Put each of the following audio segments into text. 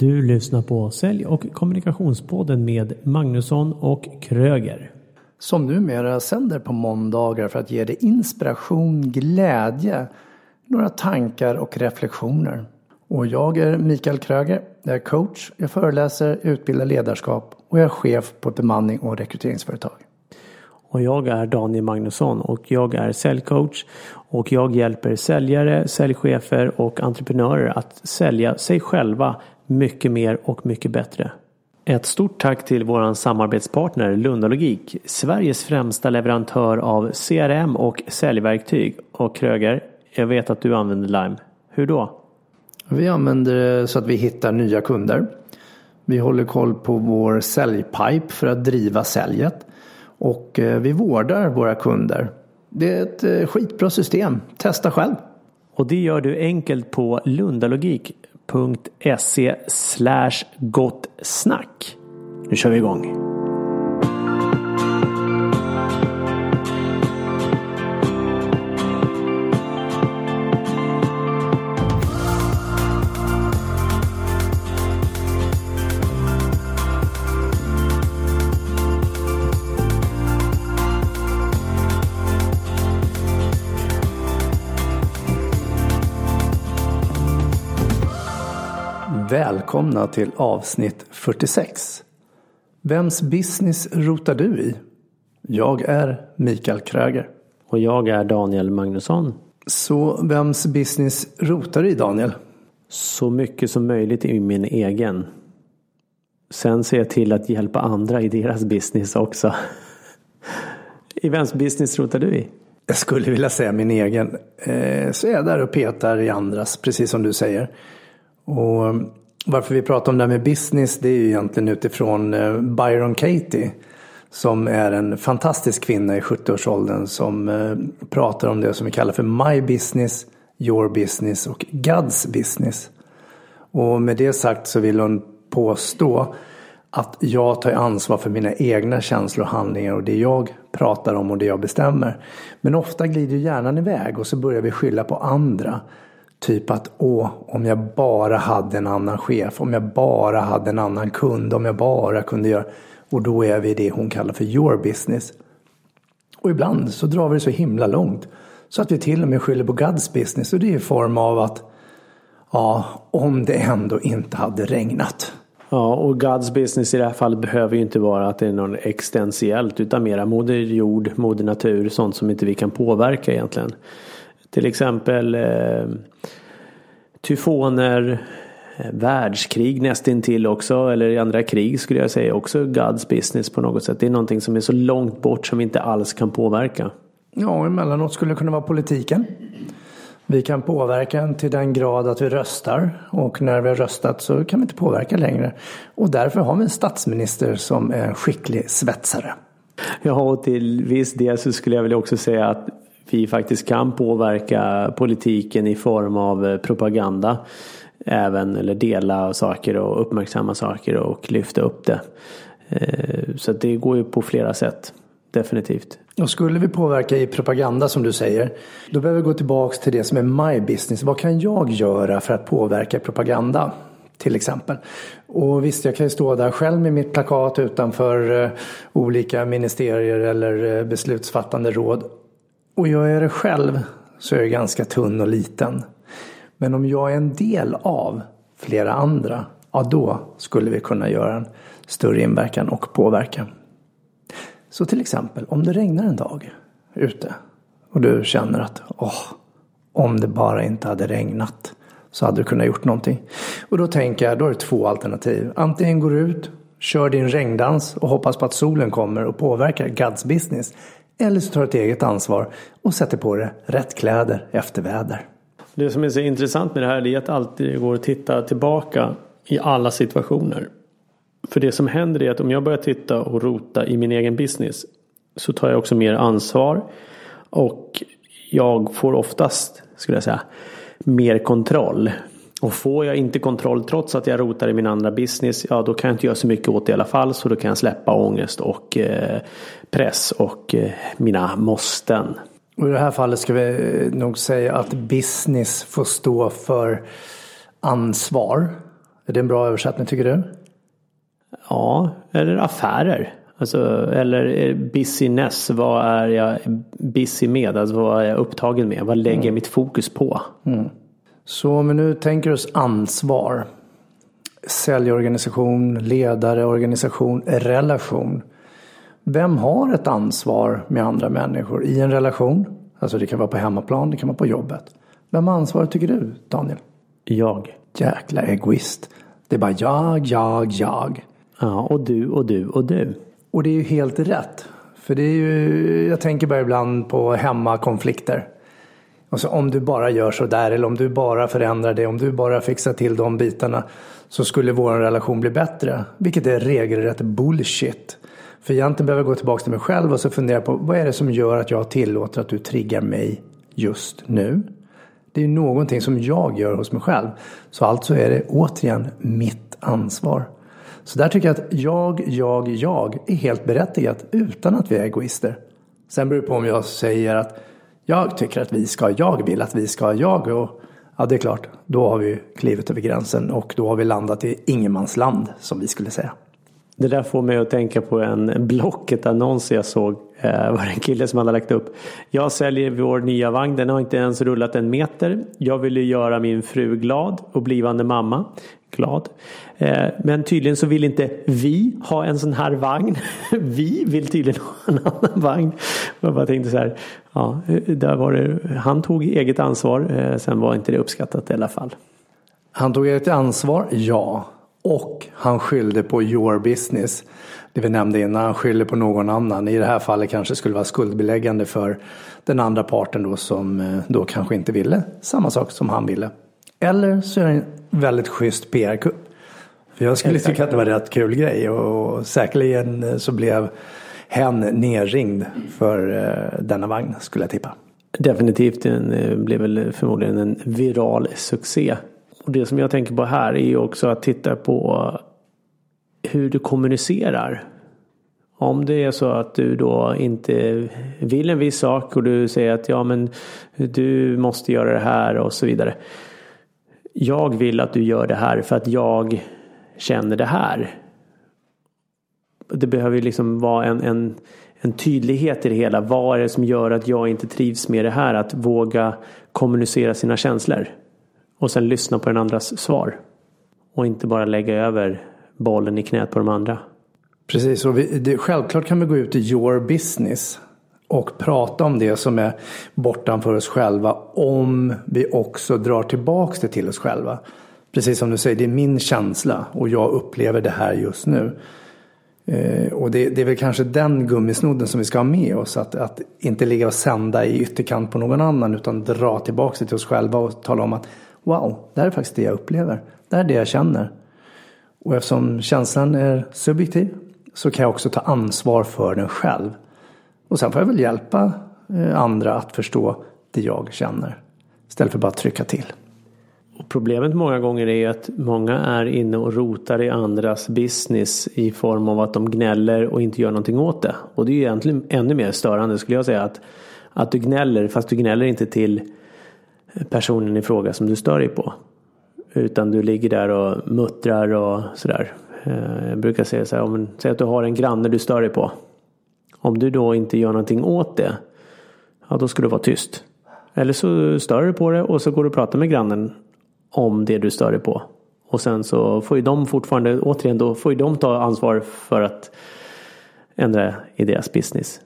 Du lyssnar på Sälj och kommunikationspodden med Magnusson och Kröger. Som numera sänder på måndagar för att ge dig inspiration, glädje, några tankar och reflektioner. Och jag är Mikael Kröger. Jag är coach, jag föreläser, utbildar ledarskap och jag är chef på ett bemanning och rekryteringsföretag. Och jag är Daniel Magnusson och jag är säljcoach och jag hjälper säljare, säljchefer och entreprenörer att sälja sig själva mycket mer och mycket bättre. Ett stort tack till våran samarbetspartner Lundalogik, Sveriges främsta leverantör av CRM och säljverktyg. Och Kröger, jag vet att du använder Lime. Hur då? Vi använder det så att vi hittar nya kunder. Vi håller koll på vår säljpipe för att driva säljet. Och eh, vi vårdar våra kunder. Det är ett eh, skitbra system. Testa själv. Och det gör du enkelt på lundalogik.se slash gott snack. Nu kör vi igång. Välkomna till avsnitt 46. Vems business rotar du i? Jag är Mikael Kröger. Och jag är Daniel Magnusson. Så vems business rotar du i Daniel? Så mycket som möjligt i min egen. Sen ser jag till att hjälpa andra i deras business också. I vems business rotar du i? Jag skulle vilja säga min egen. Eh, så är jag där och petar i andras, precis som du säger. Och varför vi pratar om det här med business det är ju egentligen utifrån eh, Byron Katie. Som är en fantastisk kvinna i 70-årsåldern som eh, pratar om det som vi kallar för My business, Your business och God's business. Och med det sagt så vill hon påstå att jag tar ansvar för mina egna känslor och handlingar och det jag pratar om och det jag bestämmer. Men ofta glider hjärnan iväg och så börjar vi skylla på andra. Typ att åh, om jag bara hade en annan chef, om jag bara hade en annan kund, om jag bara kunde göra... Och då är vi i det hon kallar för your business. Och ibland så drar vi det så himla långt. Så att vi till och med skyller på God's business. Och det är i form av att ja, om det ändå inte hade regnat. Ja, och God's business i det här fallet behöver ju inte vara att det är något existentiellt utan mera moder jord, moder natur, sånt som inte vi kan påverka egentligen. Till exempel eh, tyfoner, eh, världskrig nästintill också, eller i andra krig skulle jag säga också God's business på något sätt. Det är någonting som är så långt bort som vi inte alls kan påverka. Ja, emellanåt skulle det kunna vara politiken. Vi kan påverka den till den grad att vi röstar och när vi har röstat så kan vi inte påverka längre. Och därför har vi en statsminister som är en skicklig svetsare. Ja, och till viss del så skulle jag väl också säga att vi faktiskt kan påverka politiken i form av eh, propaganda. Även eller dela saker och uppmärksamma saker och lyfta upp det. Eh, så det går ju på flera sätt. Definitivt. Och skulle vi påverka i propaganda som du säger. Då behöver vi gå tillbaks till det som är my business. Vad kan jag göra för att påverka propaganda? Till exempel. Och visst, jag kan ju stå där själv med mitt plakat utanför eh, olika ministerier eller beslutsfattande råd och jag är det själv så är jag ganska tunn och liten. Men om jag är en del av flera andra, ja då skulle vi kunna göra en större inverkan och påverkan. Så till exempel om det regnar en dag ute och du känner att åh, om det bara inte hade regnat så hade du kunnat gjort någonting. Och då tänker jag, då är det två alternativ. Antingen går du ut, kör din regndans och hoppas på att solen kommer och påverkar God's business. Eller så tar du ett eget ansvar och sätter på dig rätt kläder efter väder. Det som är så intressant med det här är att alltid går att titta tillbaka i alla situationer. För det som händer är att om jag börjar titta och rota i min egen business så tar jag också mer ansvar och jag får oftast, skulle jag säga, mer kontroll. Och får jag inte kontroll trots att jag rotar i min andra business, ja då kan jag inte göra så mycket åt det i alla fall. Så då kan jag släppa ångest och eh, press och eh, mina måsten. Och I det här fallet ska vi nog säga att business får stå för ansvar. Är det en bra översättning tycker du? Ja, eller affärer. Alltså, eller business, vad är jag busy med? Alltså vad är jag upptagen med? Vad lägger jag mm. mitt fokus på? Mm. Så om vi nu tänker oss ansvar. Säljorganisation, ledare, organisation, relation. Vem har ett ansvar med andra människor i en relation? Alltså det kan vara på hemmaplan, det kan vara på jobbet. Vem har ansvaret tycker du, Daniel? Jag. Jäkla egoist. Det är bara jag, jag, jag. Ja, och du och du och du. Och det är ju helt rätt. För det är ju, jag tänker bara ibland på hemmakonflikter. Alltså om du bara gör så där eller om du bara förändrar det, om du bara fixar till de bitarna så skulle vår relation bli bättre. Vilket är regelrätt bullshit. För egentligen behöver jag gå tillbaka till mig själv och så fundera på vad är det som gör att jag tillåter att du triggar mig just nu? Det är ju någonting som jag gör hos mig själv. Så alltså är det återigen mitt ansvar. Så där tycker jag att jag, jag, jag är helt berättigat utan att vi är egoister. Sen beror det på om jag säger att jag tycker att vi ska, jag vill att vi ska, jag och ja det är klart, då har vi klivit över gränsen och då har vi landat i ingenmansland som vi skulle säga. Det där får mig att tänka på en Blocket-annons jag såg. Eh, var en kille som hade lagt upp. Jag säljer vår nya vagn. Den har inte ens rullat en meter. Jag ville göra min fru glad och blivande mamma glad. Eh, men tydligen så vill inte vi ha en sån här vagn. Vi vill tydligen ha en annan vagn. Jag bara tänkte så här. Ja, där var det, han tog eget ansvar. Eh, sen var inte det uppskattat i alla fall. Han tog eget ansvar, ja. Och han skyllde på your business. Det vi nämnde innan, han skyller på någon annan. I det här fallet kanske skulle vara skuldbeläggande för den andra parten då som eh, då kanske inte ville samma sak som han ville. Eller så är det en väldigt schysst PR-kupp. För jag skulle Exakt. tycka att det var en rätt kul grej och säkerligen eh, så blev hen nerringd för eh, denna vagn skulle jag tippa. Definitivt, den blev väl förmodligen en viral succé. Och det som jag tänker på här är ju också att titta på hur du kommunicerar. Om det är så att du då inte vill en viss sak och du säger att ja men du måste göra det här och så vidare. Jag vill att du gör det här för att jag känner det här. Det behöver liksom vara en, en, en tydlighet i det hela. Vad är det som gör att jag inte trivs med det här? Att våga kommunicera sina känslor. Och sen lyssna på den andras svar. Och inte bara lägga över bollen i knät på de andra. Precis, och vi, det, självklart kan vi gå ut i your business och prata om det som är bortanför oss själva om vi också drar tillbaks det till oss själva. Precis som du säger, det är min känsla och jag upplever det här just nu. Eh, och det, det, är väl kanske den gummisnodden som vi ska ha med oss. Att, att inte ligga och sända i ytterkant på någon annan utan dra tillbaks det till oss själva och tala om att wow, det här är faktiskt det jag upplever. Det här är det jag känner. Och eftersom känslan är subjektiv så kan jag också ta ansvar för den själv. Och sen får jag väl hjälpa eh, andra att förstå det jag känner. Istället för bara att trycka till. Och problemet många gånger är att många är inne och rotar i andras business i form av att de gnäller och inte gör någonting åt det. Och det är ju egentligen ännu mer störande skulle jag säga. Att, att du gnäller fast du gnäller inte till personen i fråga som du stör dig på. Utan du ligger där och muttrar och sådär. Eh, jag brukar säga så här, om, säg att du har en granne du stör dig på. Om du då inte gör någonting åt det, ja då ska du vara tyst. Eller så stör du på det och så går du och pratar med grannen om det du stör dig på. Och sen så får ju de fortfarande, återigen då får ju de ta ansvar för att ändra i deras business.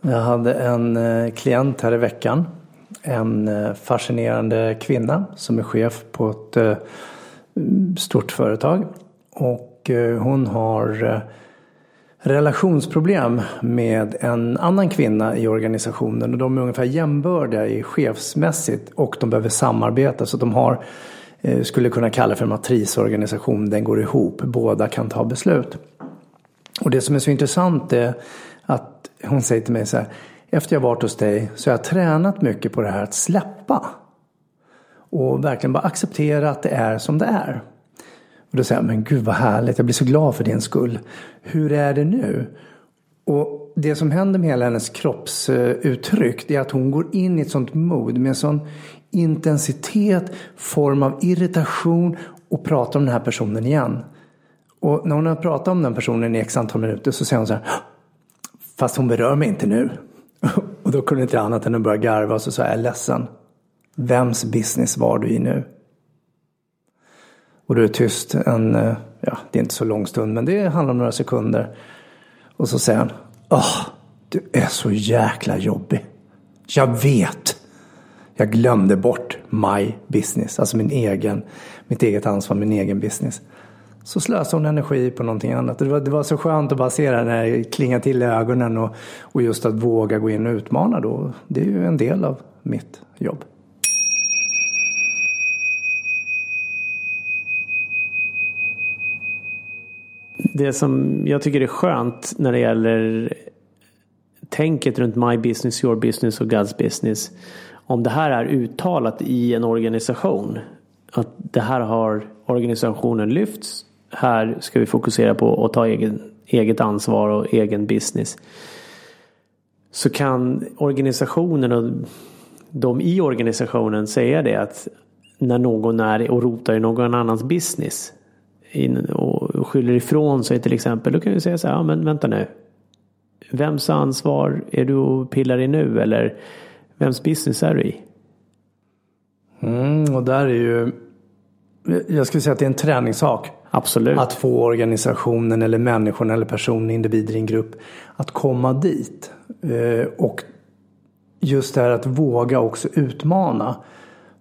Jag hade en eh, klient här i veckan en eh, fascinerande kvinna som är chef på ett eh, stort företag. Och hon har relationsproblem med en annan kvinna i organisationen och de är ungefär jämbördiga i chefsmässigt och de behöver samarbeta så de har eh, skulle kunna kalla för matrisorganisation, den går ihop, båda kan ta beslut. Och det som är så intressant är att hon säger till mig så här efter jag varit hos dig så har jag tränat mycket på det här att släppa. Och verkligen bara acceptera att det är som det är. Och då säger jag, men gud vad härligt, jag blir så glad för din skull. Hur är det nu? Och det som händer med hela hennes kroppsuttryck är att hon går in i ett sånt mod med en sån intensitet, form av irritation och pratar om den här personen igen. Och när hon har pratat om den personen i x antal minuter så säger hon så här. Fast hon berör mig inte nu. Och då kunde inte annat än att börja garva och så sa jag, jag är ledsen. Vems business var du i nu? Och du är tyst en, eh, ja det är inte så lång stund men det handlar om några sekunder. Och så säger han, åh, du är så jäkla jobbig. Jag vet. Jag glömde bort my business, alltså min egen, mitt eget ansvar, min egen business. Så slösade hon energi på någonting annat. Det var, det var så skönt att bara se det när klinga till i ögonen och, och just att våga gå in och utmana då. Det är ju en del av mitt jobb. Det som jag tycker är skönt när det gäller tänket runt my business, your business och God's business. Om det här är uttalat i en organisation. Att det här har organisationen lyfts. Här ska vi fokusera på att ta egen, eget ansvar och egen business. Så kan organisationen och de i organisationen säga det att när någon är och rotar i någon annans business och skyller ifrån sig till exempel. Då kan vi säga så här, ja men vänta nu. Vems ansvar är du och pillar i nu? Eller vems business är du i? Mm, och där är ju, jag skulle säga att det är en träningssak. Absolut. Att få organisationen eller människorna eller personen, individer i en grupp att komma dit. Eh, och just det här att våga också utmana.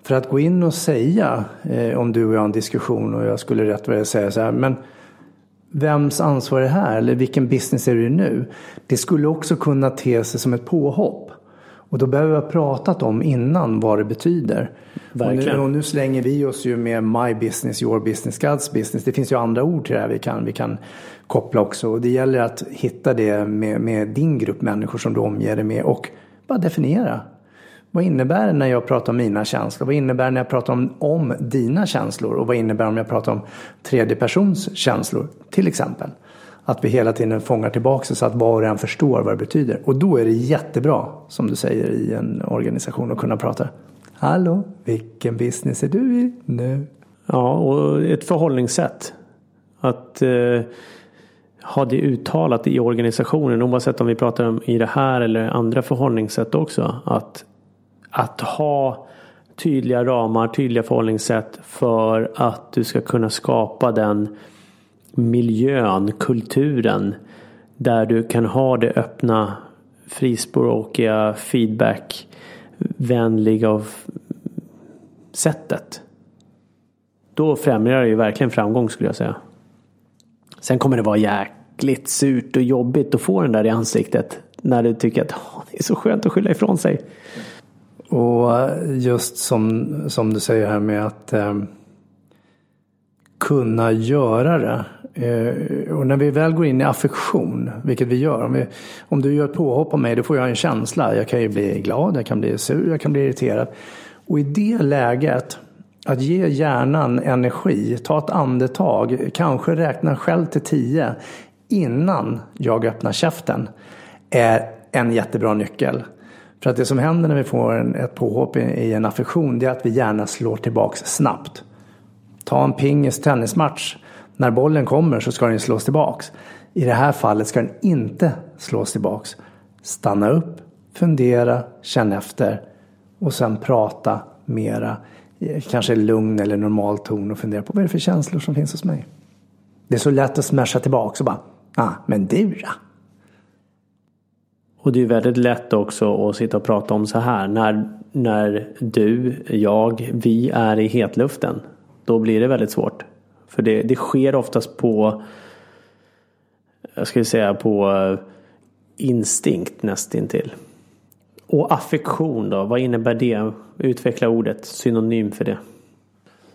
För att gå in och säga, eh, om du och jag har en diskussion och jag skulle rätt vad jag säga så här, men vems ansvar är det här? Eller vilken business är det nu? Det skulle också kunna te sig som ett påhopp. Och då behöver vi ha pratat om innan vad det betyder. Och nu, och nu, slänger vi oss ju med my business, your business, God's business. Det finns ju andra ord till det här vi kan, vi kan koppla också. Och det gäller att hitta det med, med din grupp människor som du omger dig med och bara definiera. Vad innebär det när jag pratar om mina känslor? Vad innebär det när jag pratar om, om dina känslor? Och vad innebär det om jag pratar om tredje persons känslor? Till exempel. Att vi hela tiden fångar tillbaka så att var och en förstår vad det betyder. Och då är det jättebra, som du säger, i en organisation att kunna prata. Hallå, vilken business är du i nu? Ja, och ett förhållningssätt. Att eh, ha det uttalat i organisationen, oavsett om vi pratar om i det här eller andra förhållningssätt också. Att att ha tydliga ramar, tydliga förhållningssätt för att du ska kunna skapa den miljön, kulturen där du kan ha det öppna, frispråkiga, feedbackvänliga sättet. Då främjar det ju verkligen framgång skulle jag säga. Sen kommer det vara jäkligt surt och jobbigt att få den där i ansiktet. När du tycker att det är så skönt att skylla ifrån sig. Och just som, som du säger här med att eh, kunna göra det. Eh, och när vi väl går in i affektion, vilket vi gör. Om, vi, om du gör ett påhopp på mig, då får jag en känsla. Jag kan ju bli glad, jag kan bli sur, jag kan bli irriterad. Och i det läget, att ge hjärnan energi, ta ett andetag, kanske räkna själv till tio innan jag öppnar käften, är en jättebra nyckel. För att det som händer när vi får en, ett påhopp i, i en affektion det är att vi gärna slår tillbaks snabbt. Ta en pingis tennismatch. När bollen kommer så ska den slås tillbaks. I det här fallet ska den inte slås tillbaks. Stanna upp, fundera, känn efter och sen prata mera kanske lugn eller normal ton och fundera på vad är det för känslor som finns hos mig. Det är så lätt att smasha tillbaks och bara, ah, men du då? Och det är väldigt lätt också att sitta och prata om så här. När, när du, jag, vi är i hetluften. Då blir det väldigt svårt. För det, det sker oftast på, jag skulle säga på eh, instinkt nästintill. Och affektion då, vad innebär det? Utveckla ordet, synonym för det.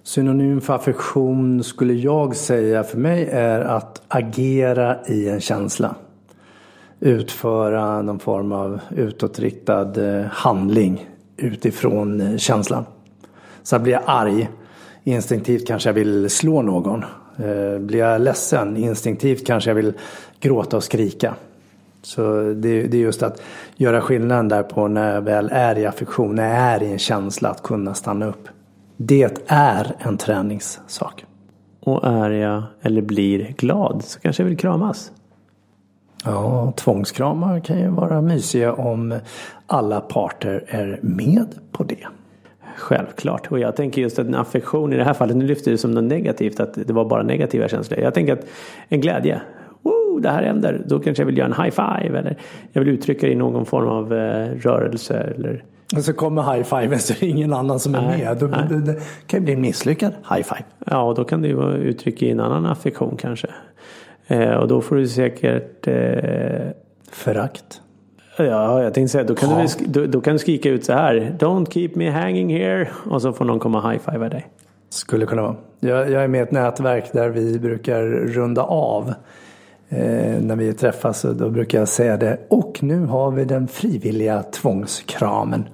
Synonym för affektion skulle jag säga för mig är att agera i en känsla utföra någon form av utåtriktad eh, handling utifrån eh, känslan. Så blir jag arg, instinktivt kanske jag vill slå någon. Eh, blir jag ledsen, instinktivt kanske jag vill gråta och skrika. Så det, det är just att göra skillnaden där på när jag väl är i affektion, när jag är i en känsla att kunna stanna upp. Det är en träningssak. Och är jag eller blir glad så kanske jag vill kramas. Ja, tvångskramar kan ju vara mysiga om alla parter är med på det. Självklart. Och jag tänker just att en affektion i det här fallet, nu lyfter du som något negativt, att det var bara negativa känslor. Jag tänker att en glädje, Woo, det här händer, då kanske jag vill göra en high five eller jag vill uttrycka det i någon form av eh, rörelse eller och så kommer high five så är det ingen annan som är Nej, med. Då, nej. det, det kan ju bli en misslyckad high five. Ja, och då kan det ju vara uttryck i en annan affektion kanske. Eh, och då får du säkert eh, Förakt. Ja, jag tänkte säga då kan, du, Ja. sk- då, då kan du skrika ut så här. Don't keep me hanging here. Och så får någon komma high five dig. Skulle kunna vara. Jag, jag är med i ett nätverk där vi brukar runda av. Eh, när vi träffas då brukar jag säga det. Och nu har vi den frivilliga tvångskramen.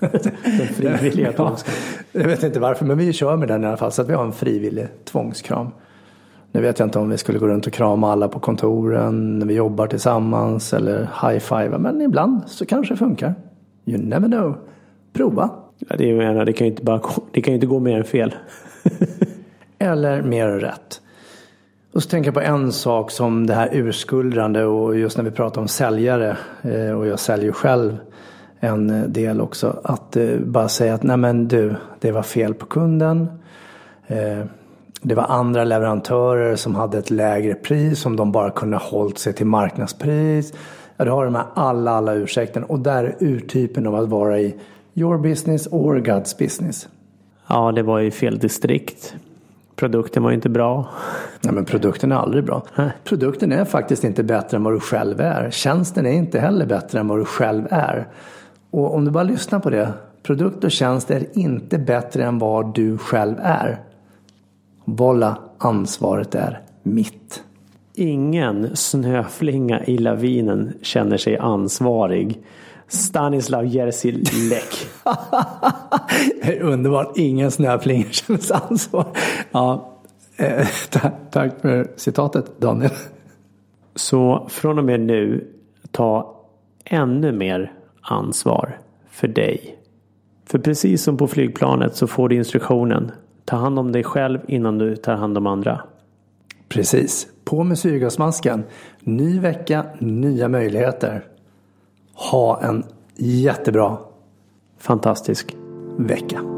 Den frivilliga ja, tvångskramen. Jag vet inte varför men vi kör med den i alla fall. Så att vi har en frivillig tvångskram. Nu vet jag inte om vi skulle gå runt och krama alla på kontoren när vi jobbar tillsammans eller high five. Men ibland så kanske det funkar. You never know. Prova. Ja, det, menar, det kan ju inte, bara, det kan ju inte gå mer än fel. Eller mer än rätt. Och så tänker jag på en sak som det här urskuldrande och just när vi pratar om säljare eh, och jag säljer själv en eh, del också. Att eh, bara säga att nej men du, det var fel på kunden. Det var andra leverantörer som hade ett lägre pris som de bara kunde hållit sig till marknadspris. Ja, du har de här alla, alla ursäkten och där är urtypen av att vara i your business or God's business. Ja, det var i fel distrikt. Produkten var ju inte bra. Nej men produkten är aldrig bra. Produkten är faktiskt inte bättre än vad du själv är. Tjänsten är inte heller bättre än vad du själv är. Och om du bara lyssnar på det. Produkt och tjänst är inte bättre än vad du själv är. Bolla, ansvaret är mitt. Ingen snöflinga i lavinen känner sig ansvarig. Stanislav Jerzy Lek. Det är underbart. Ingen snöflinga känner sig ansvar. Ja, eh, tack för citatet Daniel. Så från och med nu, ta ännu mer ansvar för dig. För precis som på flygplanet så får du instruktionen. Ta hand om dig själv innan du tar hand om andra. Precis. På med syrgasmasken. Ny vecka, nya möjligheter. Ha en jättebra Fantastisk. vecka.